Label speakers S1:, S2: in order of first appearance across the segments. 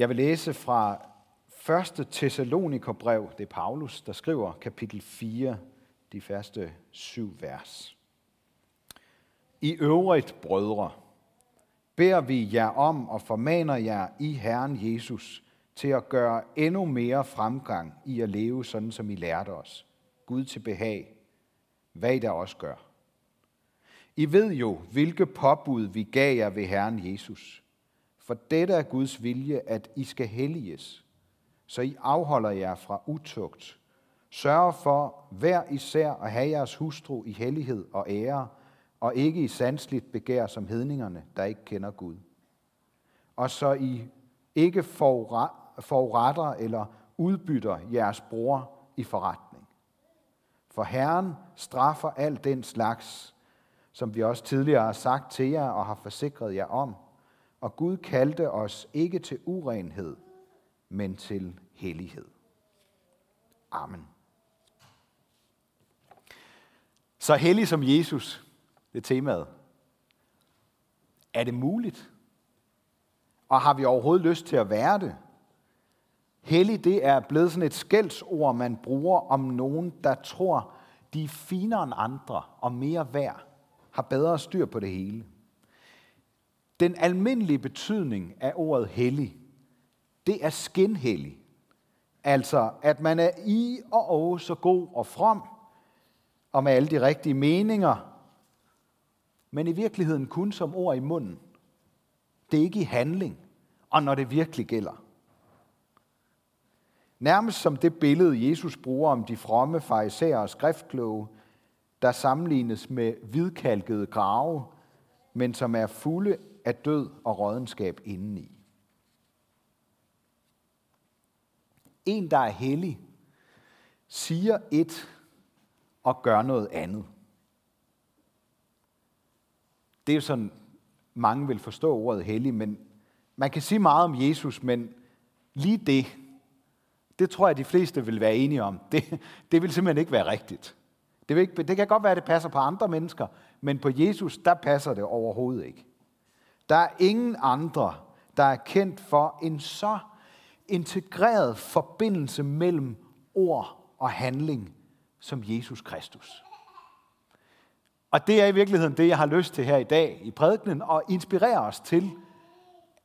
S1: Jeg vil læse fra 1. Thessalonikerbrev, det er Paulus, der skriver kapitel 4, de første syv vers. I øvrigt, brødre, beder vi jer om og formaner jer i Herren Jesus til at gøre endnu mere fremgang i at leve sådan, som I lærte os. Gud til behag, hvad I da også gør. I ved jo, hvilke påbud vi gav jer ved Herren Jesus. For dette er Guds vilje, at I skal helliges, så I afholder jer fra utugt. Sørg for hver især at have jeres hustru i hellighed og ære, og ikke i sandsligt begær som hedningerne, der ikke kender Gud. Og så I ikke foruretter eller udbytter jeres bror i forretning. For Herren straffer al den slags, som vi også tidligere har sagt til jer og har forsikret jer om. Og Gud kaldte os ikke til urenhed, men til hellighed. Amen. Så hellig som Jesus, det er temaet. Er det muligt? Og har vi overhovedet lyst til at være det? Hellig, det er blevet sådan et skældsord, man bruger om nogen, der tror, de er finere end andre og mere værd, har bedre styr på det hele. Den almindelige betydning af ordet hellig, det er skinhellig. Altså, at man er i og over så god og from, og med alle de rigtige meninger, men i virkeligheden kun som ord i munden. Det er ikke i handling, og når det virkelig gælder. Nærmest som det billede, Jesus bruger om de fromme farisæer og skriftkloge, der sammenlignes med hvidkalkede grave, men som er fulde af død og rådenskab indeni. En, der er hellig, siger et og gør noget andet. Det er jo sådan, mange vil forstå ordet hellig, men man kan sige meget om Jesus, men lige det, det tror jeg, de fleste vil være enige om. Det, det vil simpelthen ikke være rigtigt. Det, vil ikke, det kan godt være, at det passer på andre mennesker, men på Jesus, der passer det overhovedet ikke. Der er ingen andre, der er kendt for en så integreret forbindelse mellem ord og handling som Jesus Kristus. Og det er i virkeligheden det, jeg har lyst til her i dag i prædikenen, og inspirere os til,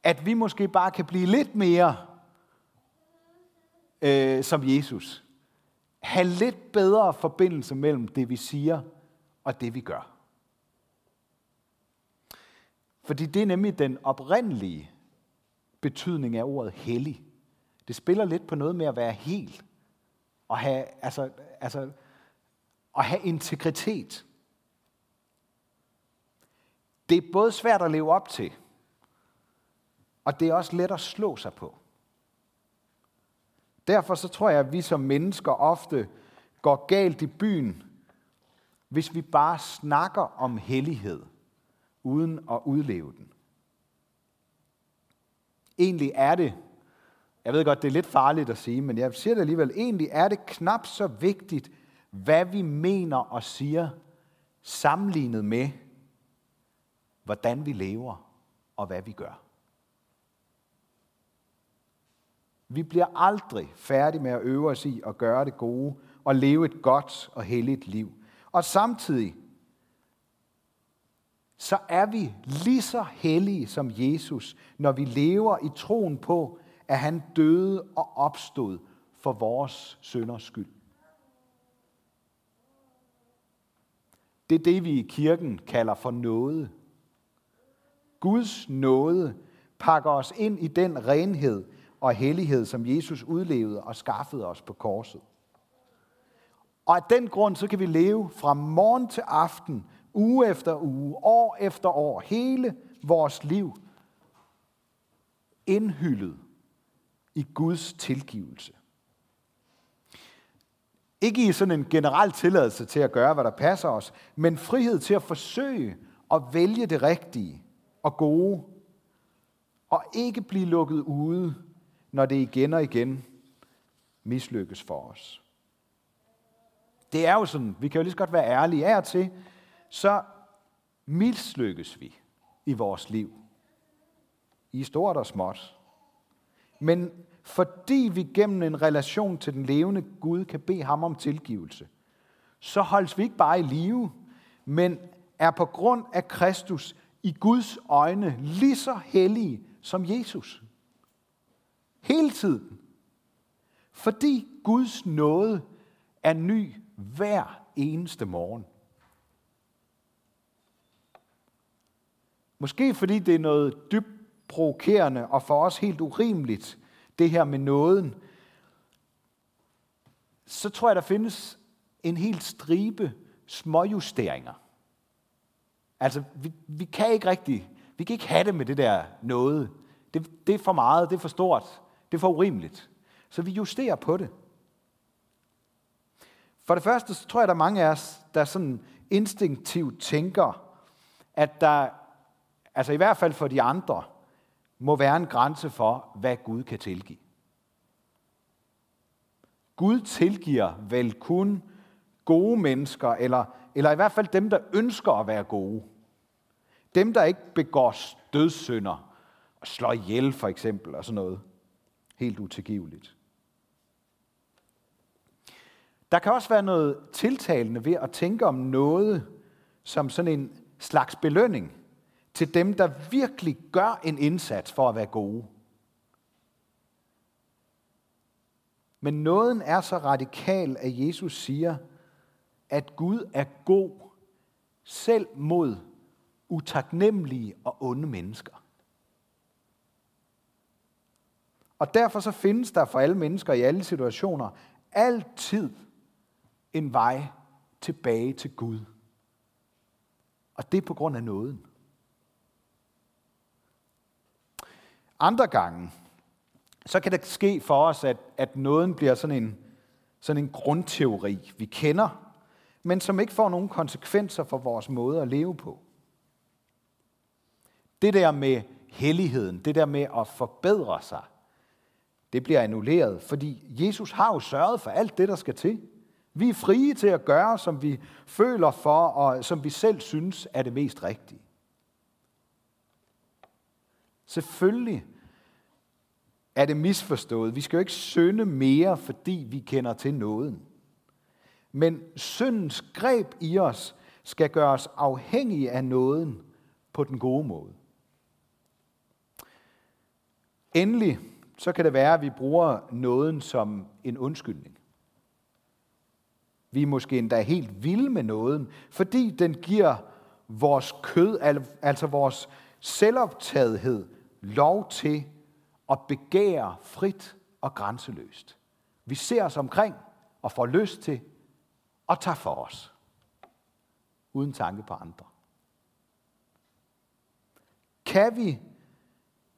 S1: at vi måske bare kan blive lidt mere øh, som Jesus. Ha' lidt bedre forbindelse mellem det, vi siger, og det, vi gør. Fordi det er nemlig den oprindelige betydning af ordet hellig. Det spiller lidt på noget med at være hel. Og have, altså, altså, at have integritet. Det er både svært at leve op til, og det er også let at slå sig på. Derfor så tror jeg, at vi som mennesker ofte går galt i byen, hvis vi bare snakker om hellighed, uden at udleve den. Egentlig er det, jeg ved godt, det er lidt farligt at sige, men jeg siger det alligevel, egentlig er det knap så vigtigt, hvad vi mener og siger, sammenlignet med, hvordan vi lever og hvad vi gør. Vi bliver aldrig færdige med at øve os i at gøre det gode og leve et godt og helligt liv. Og samtidig så er vi lige så hellige som Jesus, når vi lever i troen på, at han døde og opstod for vores sønders skyld. Det er det, vi i kirken kalder for nåde. Guds nåde pakker os ind i den renhed og hellighed, som Jesus udlevede og skaffede os på korset. Og af den grund, så kan vi leve fra morgen til aften, uge efter uge, år efter år, hele vores liv, indhyllet i Guds tilgivelse. Ikke i sådan en generel tilladelse til at gøre, hvad der passer os, men frihed til at forsøge at vælge det rigtige og gode, og ikke blive lukket ude, når det igen og igen mislykkes for os. Det er jo sådan, vi kan jo lige så godt være ærlige af til, så mislykkes vi i vores liv. I stort og småt. men fordi vi gennem en relation til den levende Gud kan bede ham om tilgivelse, så holdes vi ikke bare i live, men er på grund af Kristus i Guds øjne lige så hellige som Jesus. Hele tiden. Fordi Guds nåde er ny hver eneste morgen. Måske fordi det er noget dybt provokerende og for os helt urimeligt, det her med nåden, så tror jeg, der findes en helt stribe småjusteringer. Altså, vi, vi kan ikke rigtig, vi kan ikke have det med det der noget. Det, det er for meget, det er for stort, det er for urimeligt. Så vi justerer på det. For det første, så tror jeg, der er mange af os, der sådan instinktivt tænker, at der, altså i hvert fald for de andre, må være en grænse for, hvad Gud kan tilgive. Gud tilgiver vel kun gode mennesker, eller, eller i hvert fald dem, der ønsker at være gode. Dem, der ikke begår dødssynder, og slår ihjel for eksempel, og sådan noget. Helt utilgiveligt. Der kan også være noget tiltalende ved at tænke om noget som sådan en slags belønning til dem, der virkelig gør en indsats for at være gode. Men nåden er så radikal, at Jesus siger, at Gud er god selv mod utaknemmelige og onde mennesker. Og derfor så findes der for alle mennesker i alle situationer altid en vej tilbage til Gud. Og det er på grund af nåden. Andre gange, så kan det ske for os, at, at nåden bliver sådan en, sådan en grundteori, vi kender, men som ikke får nogen konsekvenser for vores måde at leve på. Det der med helligheden, det der med at forbedre sig, det bliver annulleret, fordi Jesus har jo sørget for alt det, der skal til. Vi er frie til at gøre, som vi føler for, og som vi selv synes er det mest rigtige. Selvfølgelig er det misforstået. Vi skal jo ikke synde mere, fordi vi kender til nåden. Men syndens greb i os skal gøre os afhængige af nåden på den gode måde. Endelig så kan det være, at vi bruger nåden som en undskyldning. Vi er måske endda helt vilde med nåden, fordi den giver vores kød, altså vores selvoptagethed, lov til at begære frit og grænseløst. Vi ser os omkring og får lyst til at tage for os, uden tanke på andre. Kan vi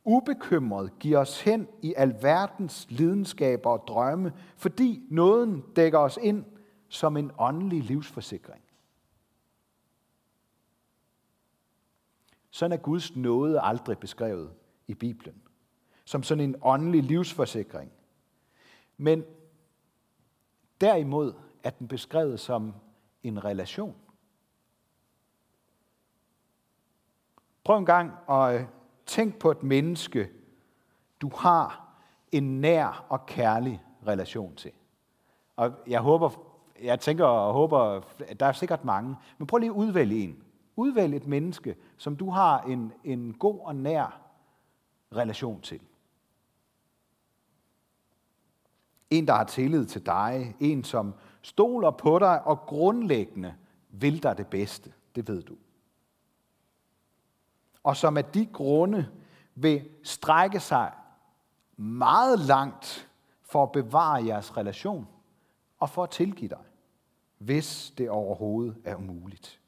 S1: ubekymret give os hen i alverdens lidenskaber og drømme, fordi nåden dækker os ind som en åndelig livsforsikring. Sådan er Guds nåde aldrig beskrevet i Bibelen. Som sådan en åndelig livsforsikring. Men derimod er den beskrevet som en relation. Prøv en gang at øh, tænk på et menneske, du har en nær og kærlig relation til. Og jeg håber, jeg tænker og håber, at der er sikkert mange, men prøv lige at udvælge en. Udvælg et menneske, som du har en, en god og nær relation til. En, der har tillid til dig. En, som stoler på dig og grundlæggende vil dig det bedste. Det ved du. Og som af de grunde vil strække sig meget langt for at bevare jeres relation og for at tilgive dig, hvis det overhovedet er umuligt.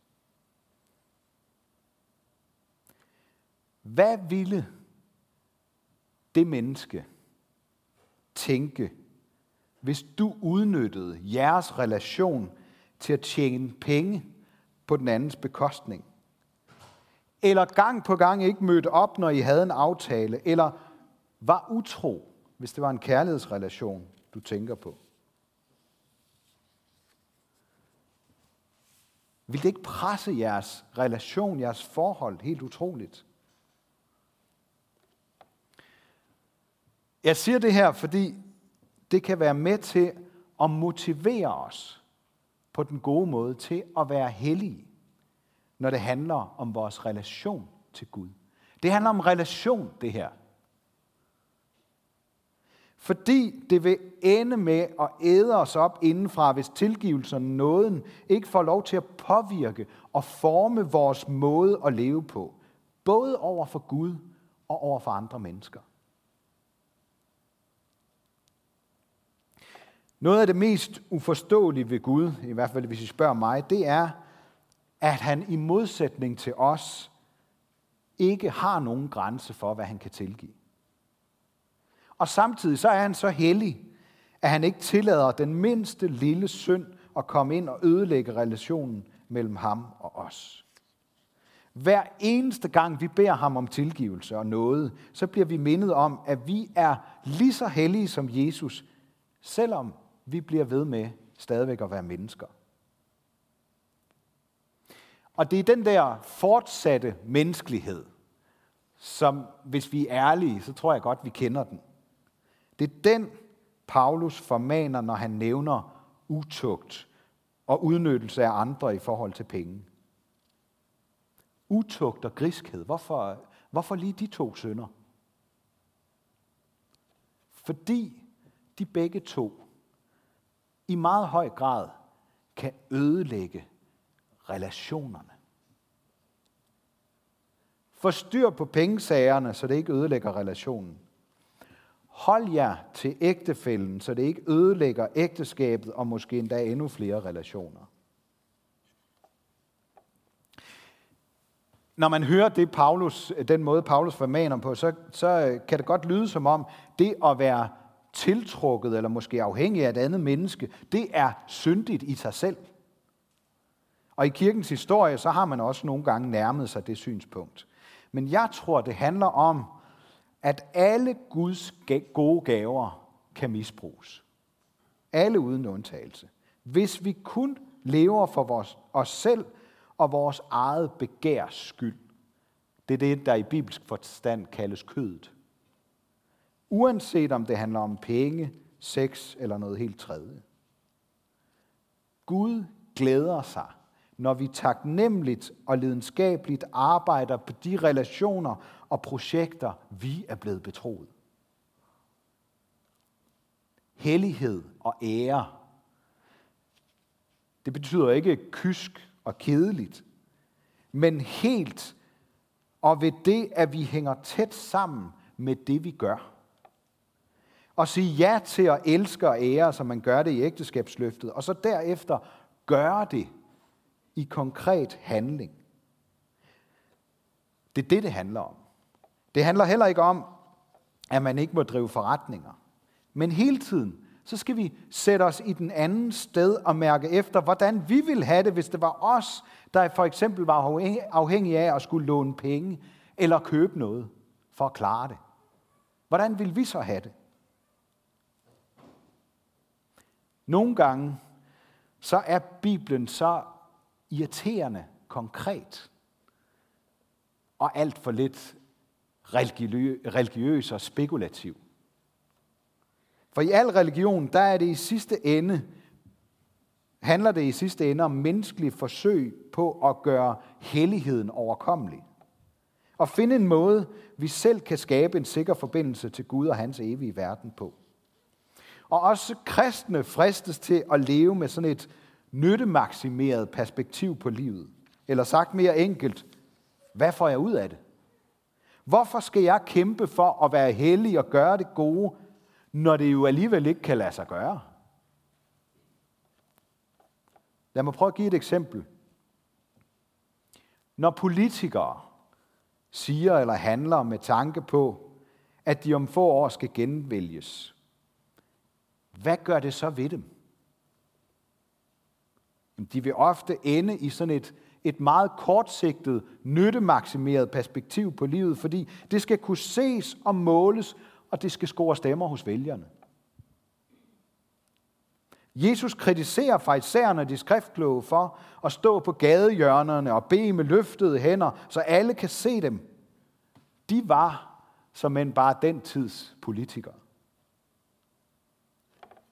S1: Hvad ville det menneske tænke, hvis du udnyttede jeres relation til at tjene penge på den andens bekostning? Eller gang på gang ikke mødte op, når I havde en aftale? Eller var utro, hvis det var en kærlighedsrelation, du tænker på? Vil det ikke presse jeres relation, jeres forhold helt utroligt? Jeg siger det her, fordi det kan være med til at motivere os på den gode måde til at være hellige, når det handler om vores relation til Gud. Det handler om relation, det her. Fordi det vil ende med at æde os op indenfra, hvis tilgivelsen og nåden ikke får lov til at påvirke og forme vores måde at leve på. Både over for Gud og over for andre mennesker. Noget af det mest uforståelige ved Gud, i hvert fald hvis I spørger mig, det er, at han i modsætning til os ikke har nogen grænse for, hvad han kan tilgive. Og samtidig så er han så hellig, at han ikke tillader den mindste lille synd at komme ind og ødelægge relationen mellem ham og os. Hver eneste gang vi beder ham om tilgivelse og noget, så bliver vi mindet om, at vi er lige så hellige som Jesus, selvom vi bliver ved med stadigvæk at være mennesker. Og det er den der fortsatte menneskelighed, som hvis vi er ærlige, så tror jeg godt, vi kender den. Det er den, Paulus formaner, når han nævner utugt og udnyttelse af andre i forhold til penge. Utugt og griskhed. Hvorfor, hvorfor lige de to sønder? Fordi de begge to i meget høj grad kan ødelægge relationerne. Forstyr på pengesagerne, så det ikke ødelægger relationen. Hold jer til ægtefælden, så det ikke ødelægger ægteskabet og måske endda endnu flere relationer. Når man hører det Paulus, den måde, Paulus formaner på, så, så kan det godt lyde som om, det at være tiltrukket eller måske afhængig af et andet menneske, det er syndigt i sig selv. Og i kirkens historie, så har man også nogle gange nærmet sig det synspunkt. Men jeg tror, det handler om, at alle Guds gode gaver kan misbruges. Alle uden undtagelse. Hvis vi kun lever for vores, os selv og vores eget begærs skyld. Det er det, der i bibelsk forstand kaldes kødet. Uanset om det handler om penge, sex eller noget helt tredje. Gud glæder sig, når vi taknemmeligt og lidenskabeligt arbejder på de relationer og projekter, vi er blevet betroet. Hellighed og ære. Det betyder ikke kysk og kedeligt, men helt og ved det, at vi hænger tæt sammen med det, vi gør og sige ja til at elske og ære, som man gør det i ægteskabsløftet, og så derefter gøre det i konkret handling. Det er det, det handler om. Det handler heller ikke om, at man ikke må drive forretninger. Men hele tiden, så skal vi sætte os i den anden sted og mærke efter, hvordan vi vil have det, hvis det var os, der for eksempel var afhængige af at skulle låne penge eller købe noget for at klare det. Hvordan vil vi så have det? Nogle gange, så er Bibelen så irriterende konkret, og alt for lidt religiøs og spekulativ. For i al religion, der er det i sidste ende, handler det i sidste ende om menneskelige forsøg på at gøre helligheden overkommelig. Og finde en måde, vi selv kan skabe en sikker forbindelse til Gud og hans evige verden på. Og også kristne fristes til at leve med sådan et nyttemaksimeret perspektiv på livet. Eller sagt mere enkelt, hvad får jeg ud af det? Hvorfor skal jeg kæmpe for at være hellig og gøre det gode, når det jo alligevel ikke kan lade sig gøre? Lad mig prøve at give et eksempel. Når politikere siger eller handler med tanke på, at de om få år skal genvælges, hvad gør det så ved dem? De vil ofte ende i sådan et, et meget kortsigtet, nyttemaksimeret perspektiv på livet, fordi det skal kunne ses og måles, og det skal score stemmer hos vælgerne. Jesus kritiserer farisæerne de skriftkloge for at stå på gadehjørnerne og bede med løftede hænder, så alle kan se dem. De var som end bare den tids politikere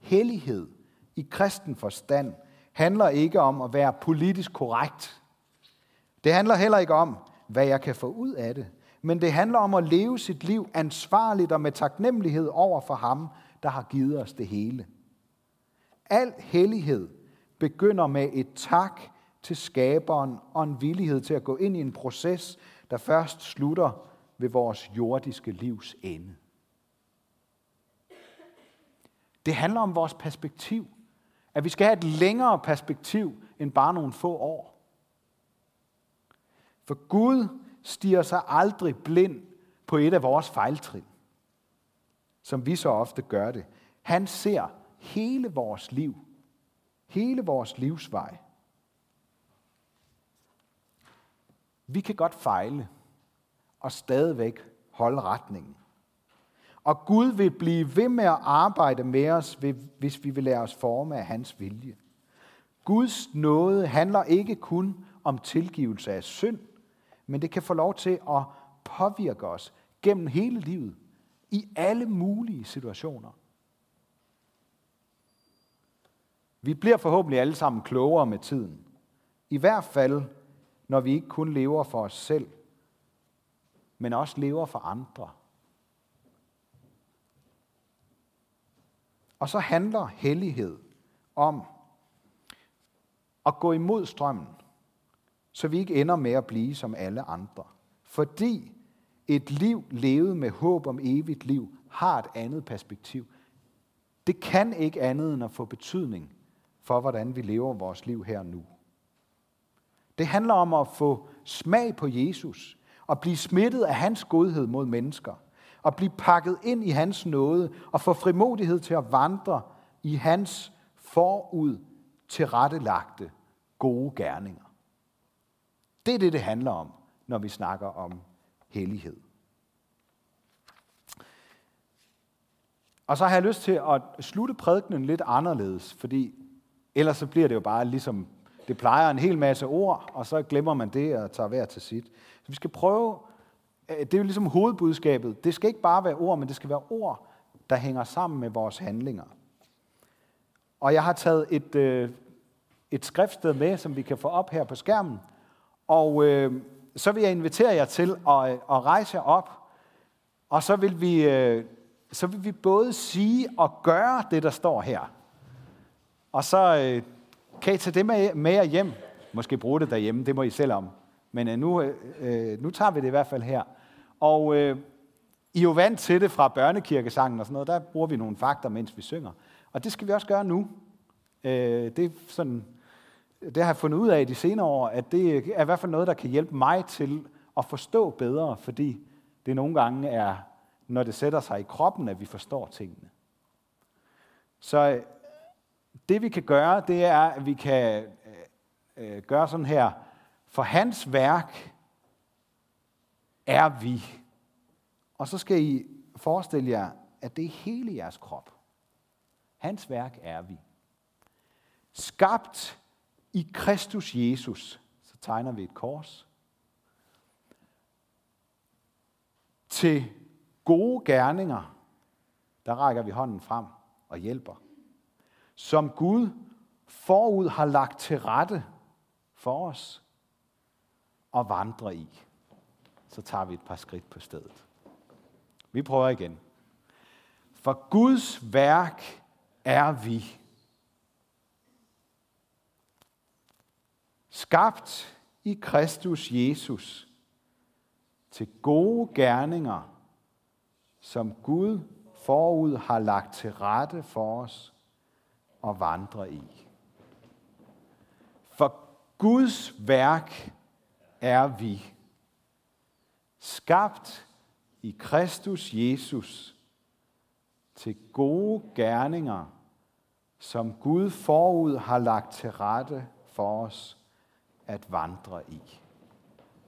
S1: hellighed i kristen forstand handler ikke om at være politisk korrekt. Det handler heller ikke om, hvad jeg kan få ud af det, men det handler om at leve sit liv ansvarligt og med taknemmelighed over for ham, der har givet os det hele. Al hellighed begynder med et tak til skaberen og en villighed til at gå ind i en proces, der først slutter ved vores jordiske livs ende. Det handler om vores perspektiv. At vi skal have et længere perspektiv end bare nogle få år. For Gud stiger sig aldrig blind på et af vores fejltrin, som vi så ofte gør det. Han ser hele vores liv, hele vores livsvej. Vi kan godt fejle og stadigvæk holde retningen. Og Gud vil blive ved med at arbejde med os, hvis vi vil lade os forme af hans vilje. Guds nåde handler ikke kun om tilgivelse af synd, men det kan få lov til at påvirke os gennem hele livet, i alle mulige situationer. Vi bliver forhåbentlig alle sammen klogere med tiden. I hvert fald, når vi ikke kun lever for os selv, men også lever for andre. Og så handler hellighed om at gå imod strømmen, så vi ikke ender med at blive som alle andre. Fordi et liv levet med håb om evigt liv har et andet perspektiv. Det kan ikke andet end at få betydning for, hvordan vi lever vores liv her nu. Det handler om at få smag på Jesus og blive smittet af hans godhed mod mennesker og blive pakket ind i hans nåde og få frimodighed til at vandre i hans forud tilrettelagte gode gerninger. Det er det, det handler om, når vi snakker om hellighed. Og så har jeg lyst til at slutte prædikenen lidt anderledes, fordi ellers så bliver det jo bare ligesom, det plejer en hel masse ord, og så glemmer man det og tager hver til sit. Så vi skal prøve, Øh, det er jo ligesom hovedbudskabet, det skal ikke bare være ord, men det skal være ord, der hænger sammen med vores handlinger. Og jeg har taget et, øh, et skriftsted med, som vi kan få op her på skærmen, og øh, så vil jeg invitere jer til at, øh, at rejse jer op, og så vil, vi, øh, så vil vi både sige og gøre det, der står her. Og så øh, kan I tage det med, med jer hjem. Måske bruge det derhjemme, det må I selv om. Men øh, nu, øh, øh, nu tager vi det i hvert fald her. Og øh, I er jo vant til det fra børnekirkesangen og sådan noget. Der bruger vi nogle fakter, mens vi synger. Og det skal vi også gøre nu. Øh, det er sådan det har jeg fundet ud af i de senere år, at det er i hvert fald noget, der kan hjælpe mig til at forstå bedre, fordi det nogle gange er, når det sætter sig i kroppen, at vi forstår tingene. Så øh, det vi kan gøre, det er, at vi kan øh, øh gøre sådan her. For hans værk er vi. Og så skal I forestille jer, at det er hele jeres krop. Hans værk er vi. Skabt i Kristus Jesus, så tegner vi et kors, til gode gerninger, der rækker vi hånden frem og hjælper. Som Gud forud har lagt til rette for os og vandre i. Så tager vi et par skridt på stedet. Vi prøver igen. For Guds værk er vi. skabt i Kristus Jesus til gode gerninger, som Gud forud har lagt til rette for os og vandre i. For Guds værk er vi, skabt i Kristus Jesus til gode gerninger, som Gud forud har lagt til rette for os at vandre i.